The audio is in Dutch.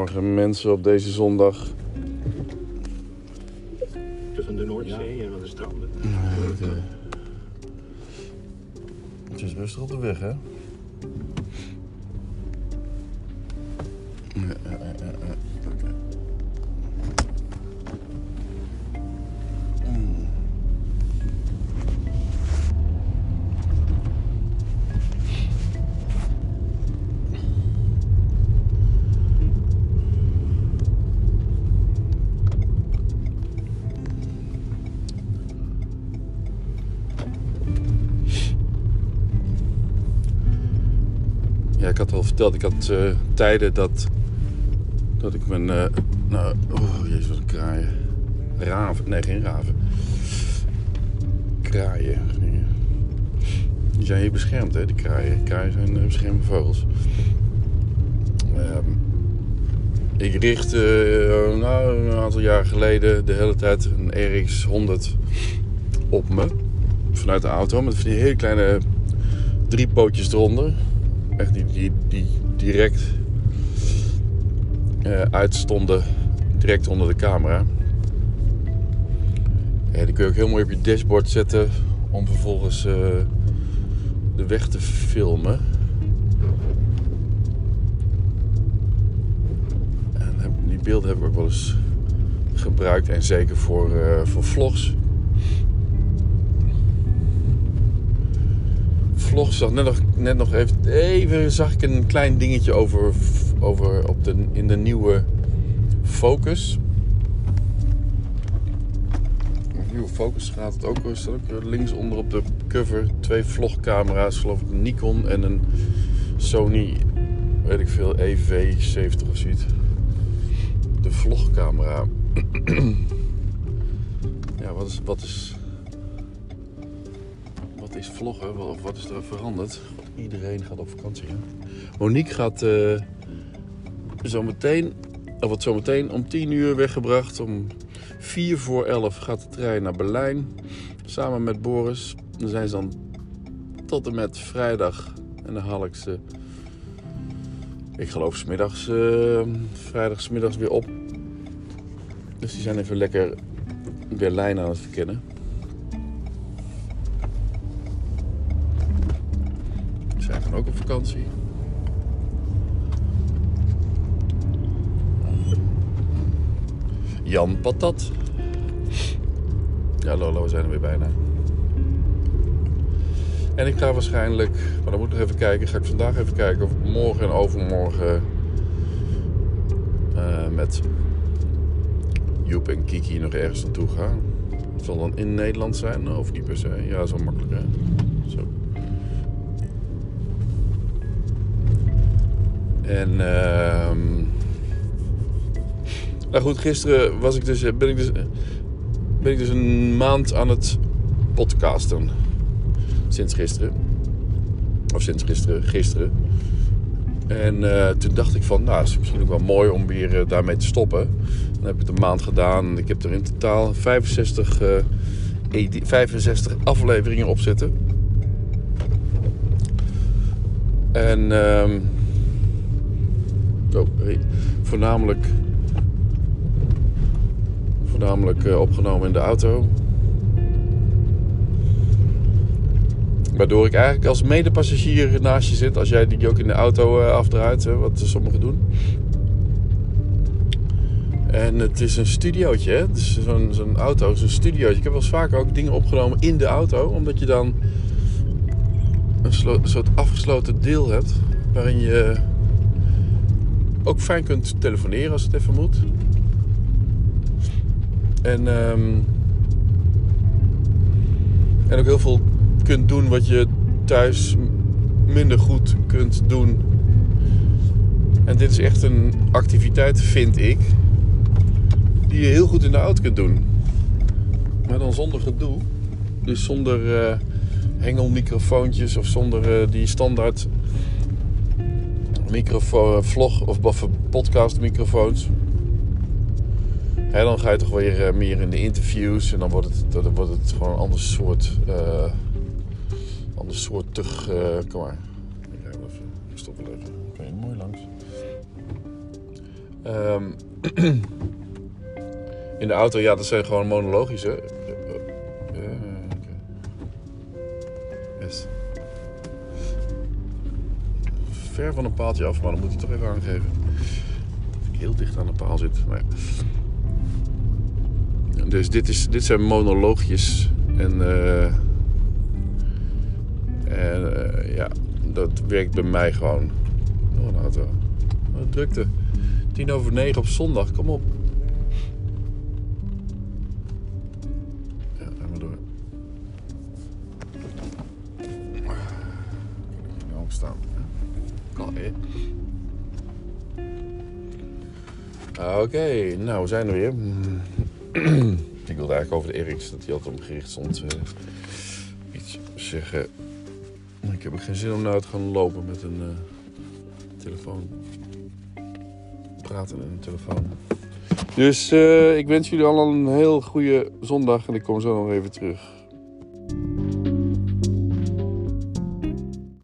Goedemorgen mensen op deze zondag. Tussen de Noordzee en de stranden. Het, eh, het is rustig op de weg, hè? Ja, ja, ja, Ja, ik had al verteld, ik had eh, tijden dat, dat ik mijn... eh, nou, oh jezus, wat een kraaien. Raven, nee geen raven. Kraaien. Die zijn hier beschermd, hè, die kraaien. Kraaien zijn eh, beschermde vogels. Ehm, ik richtte nou, een aantal jaar geleden de hele tijd een RX-100 op me. Vanuit de auto, met van die hele kleine drie pootjes eronder. Echt die, die, direct eh, uitstonden, direct onder de camera. Die kun je ook heel mooi op je dashboard zetten om vervolgens eh, de weg te filmen. En die beelden heb ik ook wel eens gebruikt en zeker voor, eh, voor vlogs. Vlog zag net nog, net nog even, zag ik een klein dingetje over, over op de, in de nieuwe Focus. Nieuwe Focus gaat het ook, staat ook linksonder op de cover. Twee vlogcamera's, geloof ik een Nikon en een Sony, weet ik veel, EV70 of zoiets. De vlogcamera. ja, wat is, wat is is vloggen? Of wat is er veranderd? Iedereen gaat op vakantie. Hè? Monique gaat eh zo meteen, of wordt zo meteen om 10 uur weggebracht. Om 4 voor 11 gaat de trein naar Berlijn. Samen met Boris. Dan zijn ze dan tot en met vrijdag. En dan haal ik ze, ik geloof, smiddags, eh vrijdagsmiddags weer op. Dus die zijn even lekker Berlijn aan het verkennen. Ook op vakantie. Jan Patat. Ja, Lolo, we zijn er weer bijna. En ik ga waarschijnlijk, maar dan moet ik nog even kijken. Ga ik vandaag even kijken of ik morgen en overmorgen eh, met Joep en Kiki nog ergens naartoe ga. Het zal dan in Nederland zijn, of niet per se. Ja, zo makkelijk hè. En ehm nou goed, gisteren was ik dus, ben, ik dus, ben ik dus een maand aan het podcasten. Sinds gisteren. Of sinds gisteren, gisteren. En eh, toen dacht ik van, nou, het is misschien ook wel mooi om weer eh, daarmee te stoppen. Dan heb ik het een maand gedaan ik heb er in totaal 65, eh, edi- 65 afleveringen op zitten. En ehm oh, voornamelijk, voornamelijk eh, opgenomen in de auto. Waardoor ik eigenlijk als medepassagier naast je zit. Als jij die ook in de auto eh, afdraait, wat sommigen doen. En het is een studiootje, hè? Is zo'n zo'n auto, zo'n studiootje. Ik heb wel eens vaker ook dingen opgenomen in de auto. Omdat je dan een, een soort afgesloten deel hebt. Waarin je ook fijn kunt telefoneren als het even moet. En, ehm, en ook heel veel kunt doen wat je thuis minder goed kunt doen. En dit is echt een activiteit, vind ik, die je heel goed in de auto kunt doen. Maar dan zonder gedoe. Dus zonder eh, hengelmicrofoontjes of zonder eh, die standaard microfoon, vlog of podcast microfoons. Hè, dan ga je toch weer eh, meer in de interviews en dan wordt het, dan wordt het gewoon een ander soort, eh ander soortig, eh kom maar. Ik ga even, ik stop wel even. Oké, mooi langs. Ehm, in de auto, ja, dat zijn gewoon monologische. Ver van een paaltje af, maar dan moet ik toch even aangeven. Dat ik heel dicht aan de paal zit. Maar... ja. Dus dit, is, dit zijn monoloogjes. En, eh, en eh, ja, dat werkt bij mij gewoon. Nog een auto. Wat een drukte. Tien over negen op zondag, kom op. Ja, ga maar door. Kan ik nou opstaan? Kan, Ah, Oké, nou we zijn er weer. ik wilde eigenlijk over de Eriks, dat hij altijd op gericht stond, eh, iets zeggen. Ik heb ook geen zin om nou te gaan lopen met een eh, telefoon. Praten in een telefoon. Dus eh, ik wens jullie allemaal een heel goede zondag en ik kom zo nog even terug.